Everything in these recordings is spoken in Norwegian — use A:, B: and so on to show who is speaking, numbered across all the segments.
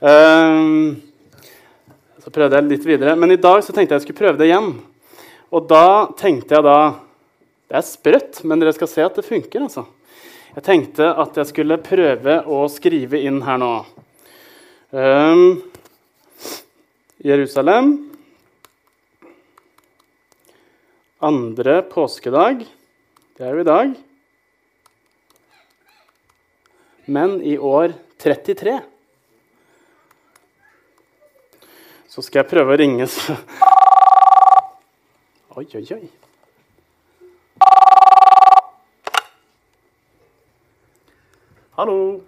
A: Ehm, så prøvde jeg litt videre. Men i dag så tenkte jeg jeg skulle prøve det igjen. Og da tenkte jeg da Det er sprøtt, men dere skal se at det funker. altså. Jeg tenkte at jeg skulle prøve å skrive inn her nå. Um, Jerusalem. Andre påskedag. Det er jo i dag. Men i år 33. Så skal jeg prøve å ringe så Oi, oi, oi. Hallo.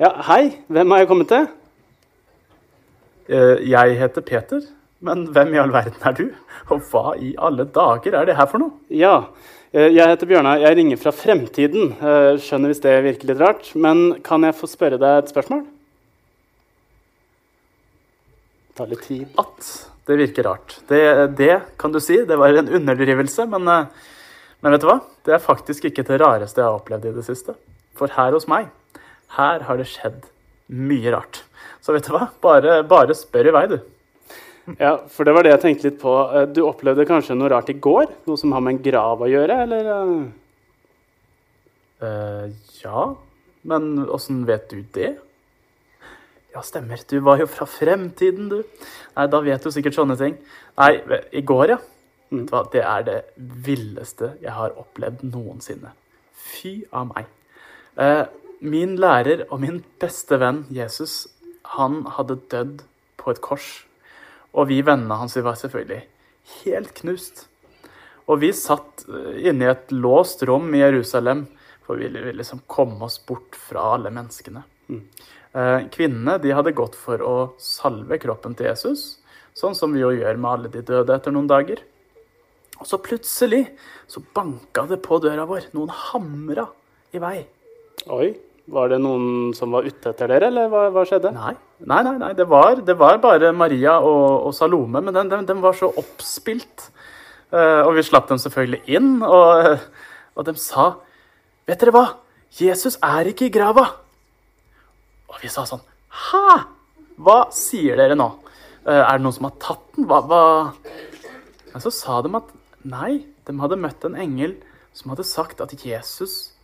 A: Ja, hei. Hvem har jeg kommet til?
B: Eh, Jeg heter Peter, men hvem i all verden er du? Og hva i alle dager er det her for noe?
A: Ja, eh, jeg heter Bjørnar. Jeg ringer fra fremtiden. Eh, Skjønner hvis det virker litt rart. Men kan jeg få spørre deg et spørsmål? Tar litt tid.
B: At det virker rart. Det, det kan du si. Det var en underdrivelse, men, eh, men vet du hva? Det er faktisk ikke det rareste jeg har opplevd i det siste. For her hos meg, her har det skjedd mye rart. Så vet du hva? Bare, bare spør i vei, du.
A: Ja, for det var det jeg tenkte litt på. Eh, Du opplevde kanskje noe rart i går? Noe som har med en grav å gjøre, eller? Eh,
B: ja, men åssen vet du det? Ja, stemmer. Du var jo fra fremtiden, du. Nei, da vet du sikkert sånne ting. Nei, i går, ja. Vet det er det villeste jeg har opplevd noensinne. Fy av meg. Eh, min lærer og min beste venn Jesus, han hadde dødd på et kors. Og vi vennene hans var selvfølgelig helt knust. Og vi satt eh, inne i et låst rom i Jerusalem, for vi ville liksom komme oss bort fra alle menneskene. Eh, Kvinnene de hadde gått for å salve kroppen til Jesus, sånn som vi jo gjør med alle de døde etter noen dager. Og så plutselig så banka det på døra vår. Noen hamra i vei.
A: Oi, var det noen som var ute etter dere, eller hva, hva skjedde?
B: Nei, nei, nei, nei. Det, var, det var bare Maria og, og Salome, men den, den, den var så oppspilt. Uh, og vi slapp dem selvfølgelig inn, og, og de sa Vet dere hva? Jesus er ikke i grava. Og vi sa sånn Hæ? Hva sier dere nå? Eh, er det noen som har tatt den? Hva, hva? Men så sa de at nei, de hadde møtt en engel som hadde sagt at Jesus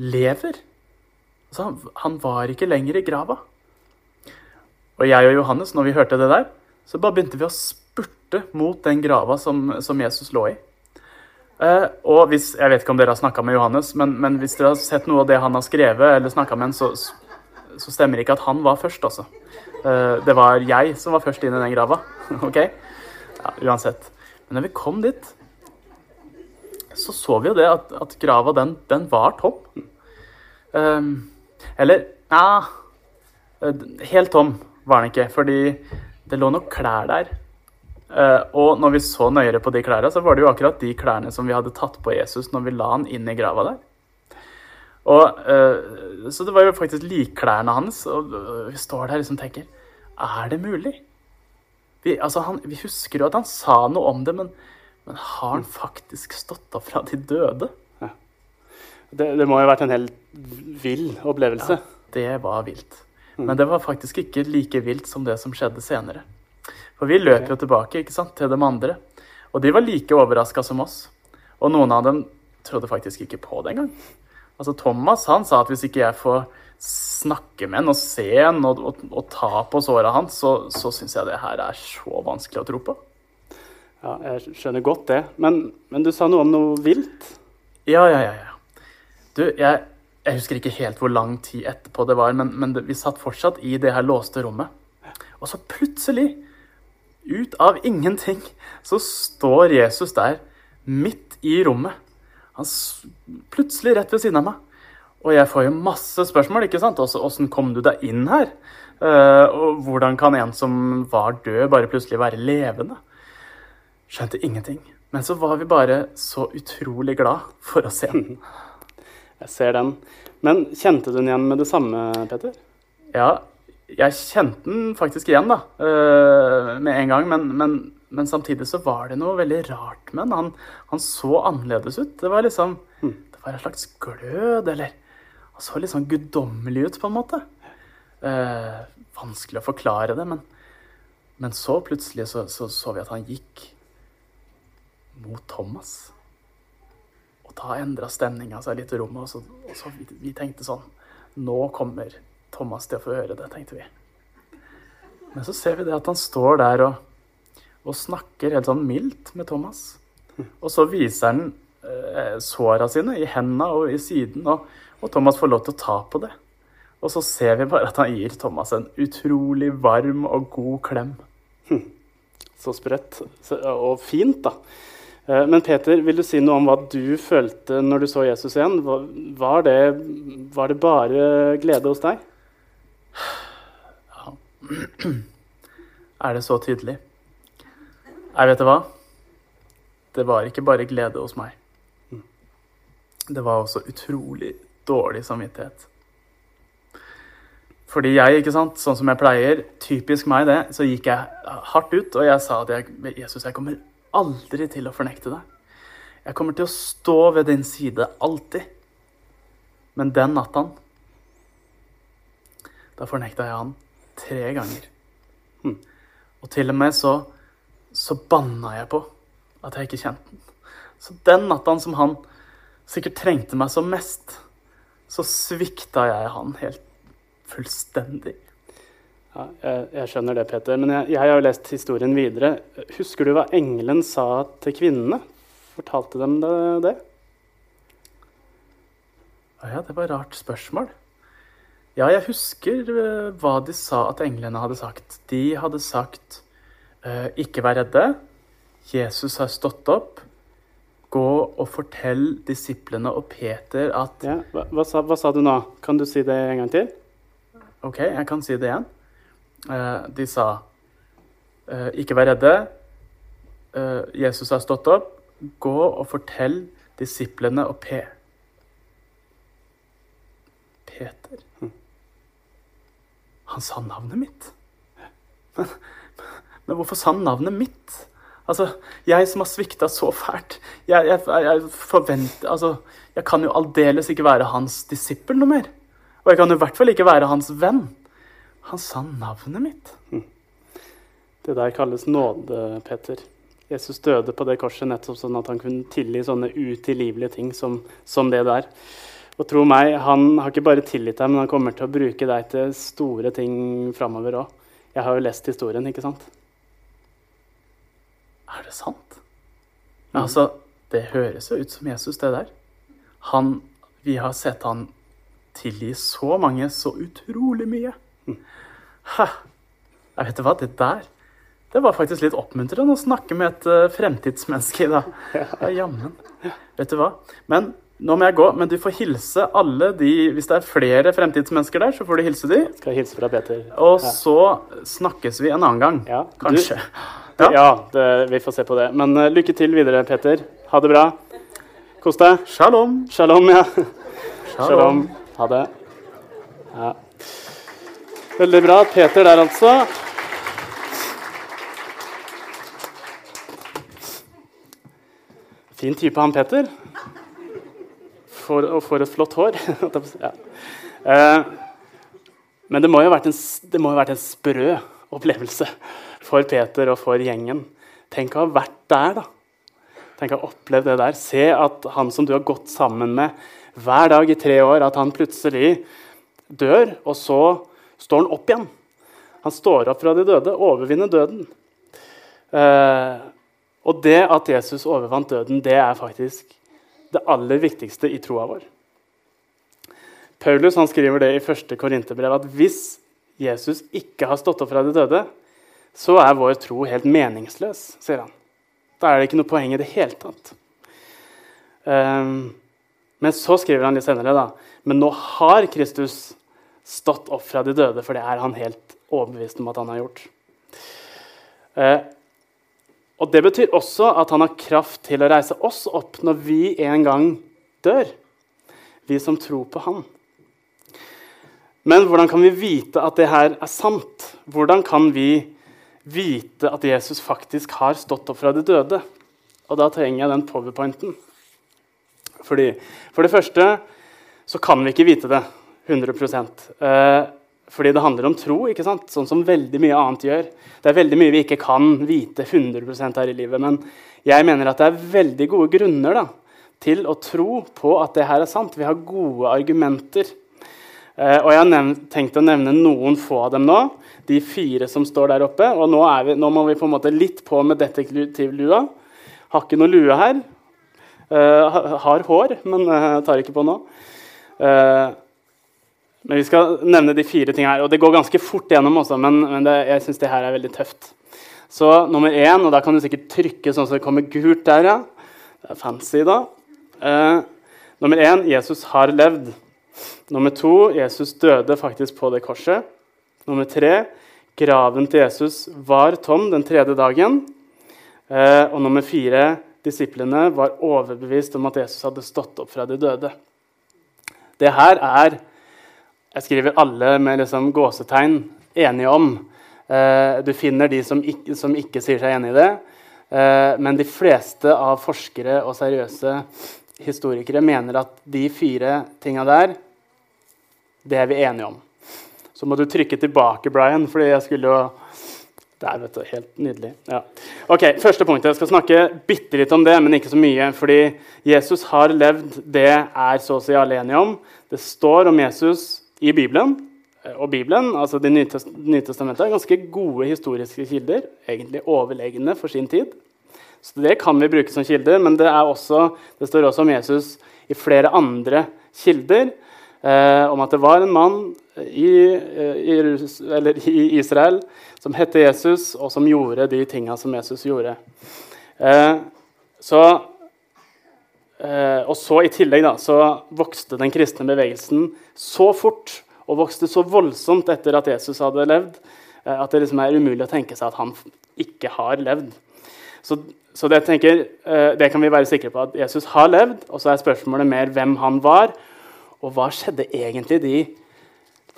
B: lever. Altså, han, han var ikke lenger i grava. Og jeg og Johannes, når vi hørte det der, så bare begynte vi å spurte mot den grava som, som Jesus lå i. Eh, og hvis, Jeg vet ikke om dere har snakka med Johannes, men, men hvis dere har sett noe av det han har skrevet, eller snakka med han, så, så stemmer ikke at han var først, altså. Eh, det var jeg som var først inn i den grava. ok? Ja, uansett. Men når vi kom dit, så så vi jo det at, at grava, den, den var tom. Ehm, eller ja, Helt tom var den ikke, fordi det lå noen klær der. Eh, og når vi så nøyere på de klærne, så var det jo akkurat de klærne som vi hadde tatt på Jesus når vi la han inn i grava der. Og, eh, så det var jo faktisk likklærne hans, og øh, vi står der liksom og tenker Er det mulig? Vi, altså han, vi husker jo at han sa noe om det, men, men har han faktisk stått opp fra de døde?
A: Det, det må jo ha vært en helt vill opplevelse.
B: Ja, Det var vilt. Men det var faktisk ikke like vilt som det som skjedde senere. For vi løp jo tilbake ikke sant, til de andre, og de var like overraska som oss. Og noen av dem trodde faktisk ikke på det engang. Altså Thomas han sa at hvis ikke jeg får snakke med han og se han og, og, og ta på såra hans, så, så syns jeg det her er så vanskelig å tro på.
A: Ja, jeg skjønner godt det. Men, men du sa noe om noe vilt?
B: Ja, ja, ja. ja. Du, jeg, jeg husker ikke helt hvor lang tid etterpå det var, men, men det, vi satt fortsatt i det her låste rommet. Og så plutselig, ut av ingenting, så står Jesus der midt i rommet. Han plutselig rett ved siden av meg. Og jeg får jo masse spørsmål. ikke sant? Også, Åssen kom du deg inn her? Uh, og hvordan kan en som var død, bare plutselig være levende? Skjønte ingenting. Men så var vi bare så utrolig glad for å se den.
A: Jeg ser den. Men kjente du den igjen med det samme, Peter?
B: Ja, jeg kjente den faktisk igjen da, uh, med en gang, men, men, men samtidig så var det noe veldig rart med. Han, han så annerledes ut. Det var liksom, det var en slags glød, eller han så litt sånn guddommelig ut på en måte. Eh, vanskelig å forklare det, men, men så plutselig så, så, så vi at han gikk mot Thomas. Og da endra stemninga seg litt i rommet, og så, og så vi, vi tenkte sånn Nå kommer Thomas til å få høre det, tenkte vi. Men så ser vi det at han står der og, og snakker helt sånn mildt med Thomas. Og så viser han eh, såra sine i hendene og i siden, og, og Thomas får lov til å ta på det. Og så ser vi bare at han gir Thomas en utrolig varm og god klem.
A: Så sprøtt. Og fint, da. Eh, Men Peter, vil du si noe om hva du følte når du så Jesus igjen? Var- det, var det bare glede hos deg?
B: Er det så tydelig? Nei, vet du hva? Det var ikke bare glede hos meg. Det var også utrolig dårlig samvittighet. Fordi jeg, ikke sant, sånn som jeg pleier, typisk meg det, så gikk jeg hardt ut, og jeg sa at jeg, Jesus, jeg kommer aldri til å fornekte deg. Jeg kommer til å stå ved din side alltid. Men den natta da fornekta jeg han tre ganger. Og til og med så, så banna jeg på at jeg ikke kjente den. Så den natta som han sikkert trengte meg som mest, så svikta jeg han helt fullstendig.
A: Ja, jeg, jeg skjønner det, Peter. Men jeg, jeg har jo lest historien videre. Husker du hva engelen sa til kvinnene? Fortalte dem det? det?
B: Ja, det var et rart spørsmål. Ja, jeg husker eh, hva de sa at englene hadde sagt. De hadde sagt ikke vær redde. Jesus har stått opp. Gå og fortell disiplene og Peter at
A: Ja, hva, hva, sa, hva sa du nå? Kan du si det en gang til?
B: Ok, jeg kan si det igjen. Eh, de sa eh, ikke vær redde. Eh, Jesus har stått opp. Gå og fortell disiplene og P. Peter. Han sa navnet mitt. Men, men hvorfor sa han navnet mitt? Altså, jeg som har svikta så fælt. Jeg, jeg, jeg forventer Altså, jeg kan jo aldeles ikke være hans disippel noe mer. Og jeg kan i hvert fall ikke være hans venn. Han sa navnet mitt.
A: Det der kalles nåde, Peter. Jesus døde på det korset nettopp sånn at han kunne tilgi sånne utilgivelige ting som, som det der. Og tro meg, han har ikke bare tilgitt deg, men han kommer til å bruke deg til store ting framover òg. Jeg har jo lest historien, ikke sant?
B: Er det sant? Altså, det høres jo ut som Jesus, det der. Han Vi har sett han tilgi så mange så utrolig mye. Hæ? Jeg vet du hva, det der Det var faktisk litt oppmuntrende å snakke med et uh, fremtidsmenneske i dag. Ja, jammen. Vet du hva? Men nå må jeg gå. Men du får hilse alle de Hvis det er flere fremtidsmennesker der, så får du hilse de.
A: Skal jeg hilse fra Peter?
B: Og så snakkes vi en annen gang.
A: Ja, du-
B: Kanskje.
A: Ja, det, vi får se på det. Men uh, lykke til videre, Peter. Ha det bra. Kos deg.
B: Shalom.
A: Shalom, ja.
B: Shalom.
A: Shalom. Ha det. Ja. Veldig bra. Peter der, altså. Fin type, han Peter. For, og for et flott hår. ja. Eh, men det må jo ha vært en, det må jo ha vært en sprø opplevelse for Peter og for gjengen. Tenk å ha vært der, da. Tenk å ha opplevd det der. Se at han som du har gått sammen med hver dag i tre år, at han plutselig dør, og så står han opp igjen. Han står opp fra de døde, overvinner døden. Eh, og det at Jesus overvant døden, det er faktisk det aller viktigste i troa vår. Paulus han skriver det i første Korinterbrev at hvis Jesus ikke har stått opp fra de døde, så er vår tro helt meningsløs, sier han. Da er det ikke noe poeng i det hele tatt. Um, men så skriver han litt senere, da. Men nå har Kristus stått opp fra de døde, for det er han helt overbevist om at han har gjort. Uh, og det betyr også at han har kraft til å reise oss opp når vi en gang dør. Vi som tror på han. Men hvordan kan vi vite at det her er sant? Hvordan kan vi vite at Jesus faktisk har stått opp fra de døde? Og da trenger jeg den powerpointen. Fordi, for det første så kan vi ikke vite det 100 eh, fordi det handler om tro, ikke sant? sånn som veldig mye annet gjør. Det er veldig mye vi ikke kan vite 100% her i livet, men jeg mener at det er veldig gode grunner da, til å tro på at det her er sant. Vi har gode argumenter. Eh, og Jeg har nevnt, tenkt å nevne noen få av dem nå. De fire som står der oppe. Og nå, vi, nå må vi på en måte litt på med detektivlua. Har ikke noe lue her. Uh, har hår, men uh, tar ikke på nå. Uh, men vi skal nevne de fire tingene her. Og det går ganske fort gjennom også, men, men det, jeg syns det her er veldig tøft. Så nummer én, og da kan du sikkert trykke sånn som det kommer gult der, ja. Det er fancy, da. Uh, nummer én Jesus har levd. Nummer to Jesus døde faktisk på det korset. Nummer tre graven til Jesus var tom den tredje dagen. Eh, og nummer fire disiplene var overbevist om at Jesus hadde stått opp fra de døde. Det her er jeg skriver alle med liksom gåsetegn enige om. Eh, du finner de som ikke, som ikke, sier seg enig i det. Eh, men de fleste av forskere og seriøse historikere mener at de fire tinga der, det er vi enige om. Så må du trykke tilbake, Brian, fordi jeg skulle jo Der, vet du. Helt nydelig. Ja. Ok, Første punkt. Jeg skal snakke bitte litt om det, men ikke så mye. Fordi Jesus har levd, det er så å si alle enige om. Det står om Jesus i Bibelen. Eh, og Bibelen, altså Det nye testamentet, er ganske gode historiske kilder. Egentlig overlegne for sin tid. Så Det kan vi bruke som kilder, men det, også, det står også om Jesus i flere andre kilder. Eh, om at det var en mann i, eh, i, i, Israel som het Jesus, og som gjorde de tinga som Jesus gjorde. Eh, så Eh, og så I tillegg da, så vokste den kristne bevegelsen så fort og vokste så voldsomt etter at Jesus hadde levd, eh, at det liksom er umulig å tenke seg at han ikke har levd. Så, så det, tenker, eh, det, kan vi være sikre på at Jesus har levd. Og så er spørsmålet mer hvem han var, og hva skjedde egentlig de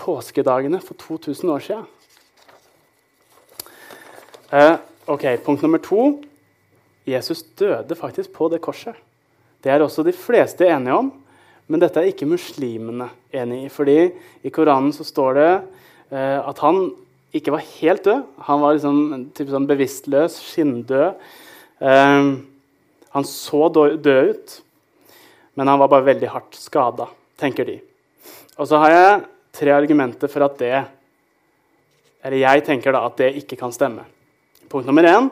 A: påskedagene for 2000 år siden. Eh, ok, Punkt nummer to. Jesus døde faktisk på det korset. Det er også de fleste enige om, men dette er ikke muslimene enig i. fordi i Koranen så står det eh, at han ikke var helt død. Han var liksom sånn bevisstløs, skinndød. Eh, han så død ut, men han var bare veldig hardt skada, tenker de. Og så har jeg tre argumenter for at det Eller jeg tenker da at det ikke kan stemme. Punkt nummer én.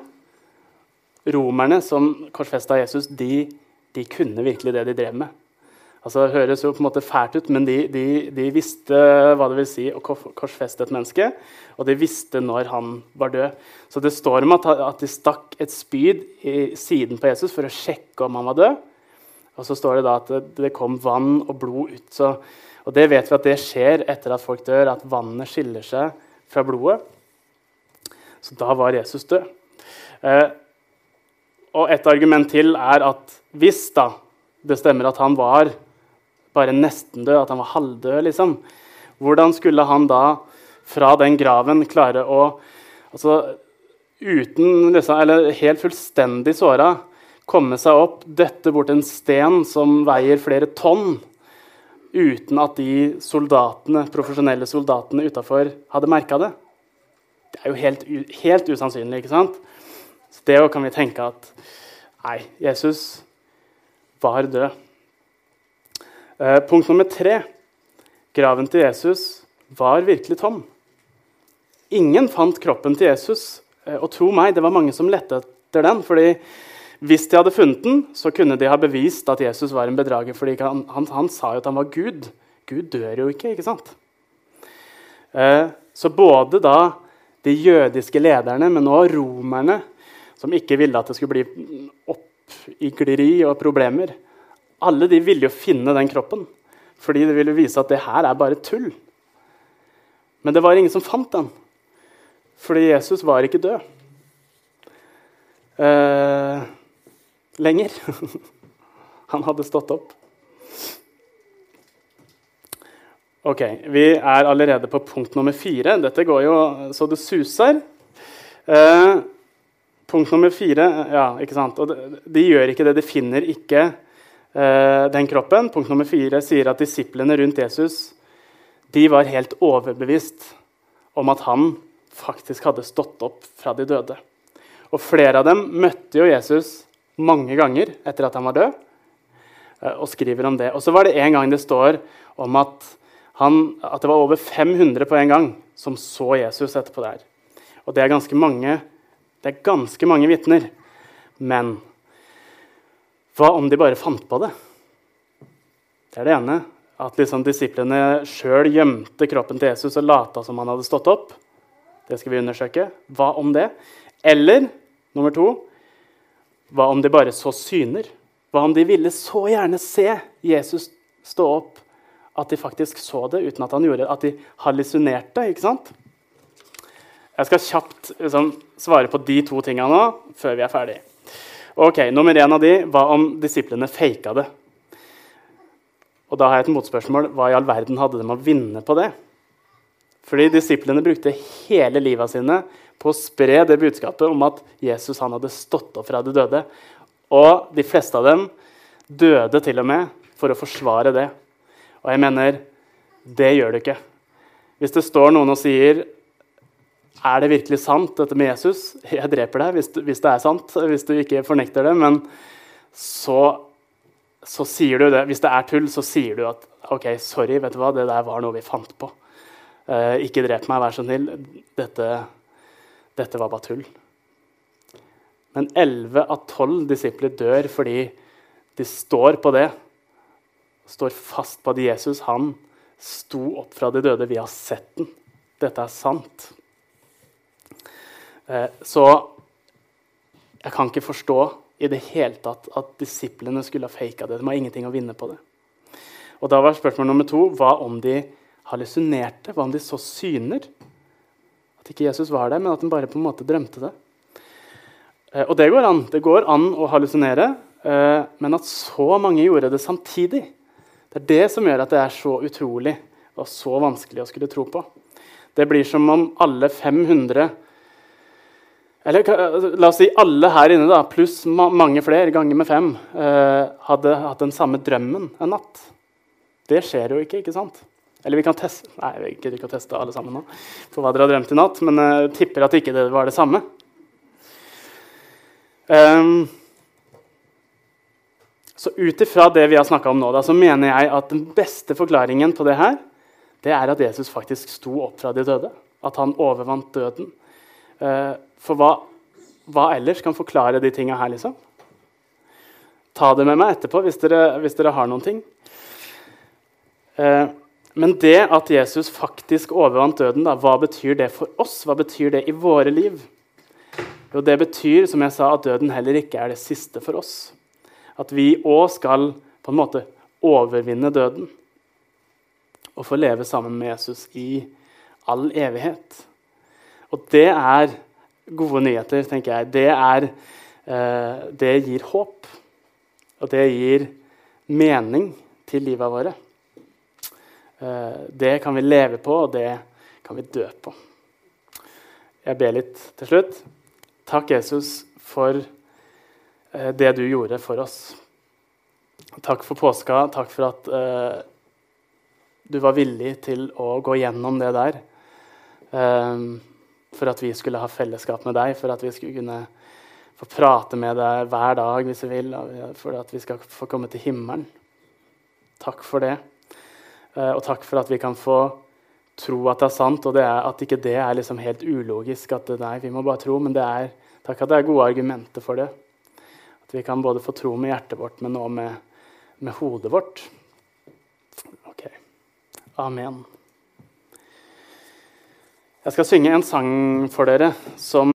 A: Romerne som korsfesta Jesus, de de kunne virkelig det de drev med. Altså, det høres jo på en måte fælt ut, men de, de, de visste hva det vil si å korsfeste et menneske. Og de visste når han var død. Så det står om at, at de stakk et spyd i siden på Jesus for å sjekke om han var død. Og så står det da at det, kom vann og blod ut. Så, og det vet vi at det skjer etter at folk dør, at vannet skiller seg fra blodet. Så da var Jesus død. Eh, og et argument til er at hvis da det stemmer at han var bare nesten død, at han var halvdød, liksom, hvordan skulle han da fra den graven klare å altså, uten, liksom, eller helt fullstendig såra komme seg opp, døtte bort en sten som veier flere tonn, uten at de soldatene, profesjonelle soldatene utafor hadde merka det? Det er jo helt, helt usannsynlig. ikke sant? Så det kan vi tenke at Nei, Jesus var død. Eh, punkt nummer tre. Graven til Jesus var virkelig tom. Ingen fant kroppen til Jesus. Eh, og tro meg, det var mange som lette etter den. fordi hvis de hadde funnet den, så kunne de ha bevist at Jesus var en bedrager. fordi han, han, han sa jo at han var Gud. Gud dør jo ikke, ikke sant? Eh, så både da de jødiske lederne, men også romerne, som ikke ville at det skulle bli oppigleri og problemer. Alle de ville jo finne den kroppen, fordi det ville vise at det her er bare tull. Men det var ingen som fant den, fordi Jesus var ikke død eh, lenger. Han hadde stått opp. Ok, Vi er allerede på punkt nummer fire. Dette går jo så det suser. Eh, Punkt nummer fire ja, ikke sant? Og de, de gjør ikke det. De finner ikke den kroppen. Punkt nummer fire sier at disiplene rundt Jesus de var helt overbevist om at han faktisk hadde stått opp fra de døde. Og flere av dem møtte jo Jesus mange ganger etter at han var død, eh, og skriver om det. Og så var det en gang det står om at, han, at det var over 500 på en gang som så Jesus etterpå der. Og det er ganske mange, det mange vitner. Men hva om de bare fant på det? Det er det ene. At liksom disiplene sjøl gjemte kroppen til Jesus og lata som han hadde stått opp. Det skal vi undersøke. Hva om det? Eller nummer to hva om de bare så syner? Hva om de ville så gjerne se Jesus stå opp at de faktisk så det uten at han gjorde det? At de hallusinerte? ikke sant? Jeg skal kjapt liksom, svare på de to tinga nå før vi er ferdig. Ok, Nummer én av de hva om disiplene faka det? Og da har jeg et motspørsmål. Hva i all verden hadde de å vinne på det? Fordi disiplene brukte hele livet sine på å spre det budskapet om at Jesus han hadde stått opp fra de døde. Og de fleste av dem døde til og med for å forsvare det. Og jeg mener, det gjør det ikke. Hvis det står noen og sier er det virkelig sant, dette med Jesus? Jeg dreper deg hvis, hvis det er sant, hvis du ikke fornekter det. Men så, så, sier du det. Hvis det er tull, så sier du at OK, sorry, vet du hva, det der var noe vi fant på. Uh, ikke drep meg, vær så snill. Dette, dette var bare tull. Men 11 av 12 disipler dør fordi de står på det. Står fast på at Jesus han sto opp fra de døde. Vi har sett den. Dette er sant. Eh, så jeg kan ikke forstå i det hele tatt at disiplene skulle ha faka det. De har ingenting å vinne på det. Og Da var spørsmål nummer to hva om de hallusinerte? Hva om de så syner? At ikke Jesus var der, men at han bare på en måte drømte det. Eh, og det går an. Det går an å hallusinere, eh, men at så mange gjorde det samtidig, det er det som gjør at det er så utrolig og så vanskelig å skulle tro på. Det blir som om alle 500 eller altså, la oss si alle her inne, da, pluss ma mange flere ganger med fem, eh, hadde hatt den samme drømmen en natt. Det skjer jo ikke, ikke sant? Eller vi kan teste Nei, jeg gidder ikke å teste alle sammen nå. for hva dere har drømt i natt, Men jeg eh, tipper at ikke det var det samme. Um, så ut ifra det vi har snakka om nå, da, så mener jeg at den beste forklaringen på det her, det er at Jesus faktisk sto opp fra de døde. At han overvant døden. Uh, for hva, hva, ellers kan forklare de tinga her, liksom? Ta det med meg etterpå hvis dere, hvis dere har noen ting. Eh, men det at Jesus faktisk overvant døden, da, hva betyr det for oss? Hva betyr det i våre liv? Jo, det betyr som jeg sa, at døden heller ikke er det siste for oss. At vi òg skal på en måte overvinne døden og få leve sammen med Jesus i all evighet. Og det er gode nyheter, tenker jeg. Det, er, eh, det gir håp. Og det gir mening til livet våre. Eh, det kan vi leve på, og det kan vi dø på. Jeg ber litt til slutt. Takk, Jesus, for eh, det du gjorde for oss. Takk for påska. Takk for at uh, du var villig til å gå gjennom det der. Um, for at vi skulle ha fellesskap med deg, for at vi skulle kunne få prate med deg hver dag hvis vi vil, for at vi skal få komme til himmelen. Takk for det. Eh, og takk for at vi kan få tro at det er sant, og det er, at ikke det er liksom helt ulogisk. at det, nei, vi må bare tro, Men det er, takk at det er gode argumenter for det. At vi kan både få tro med hjertet vårt, men òg med, med hodet vårt. Ok. Amen. Jeg skal synge en sang for dere som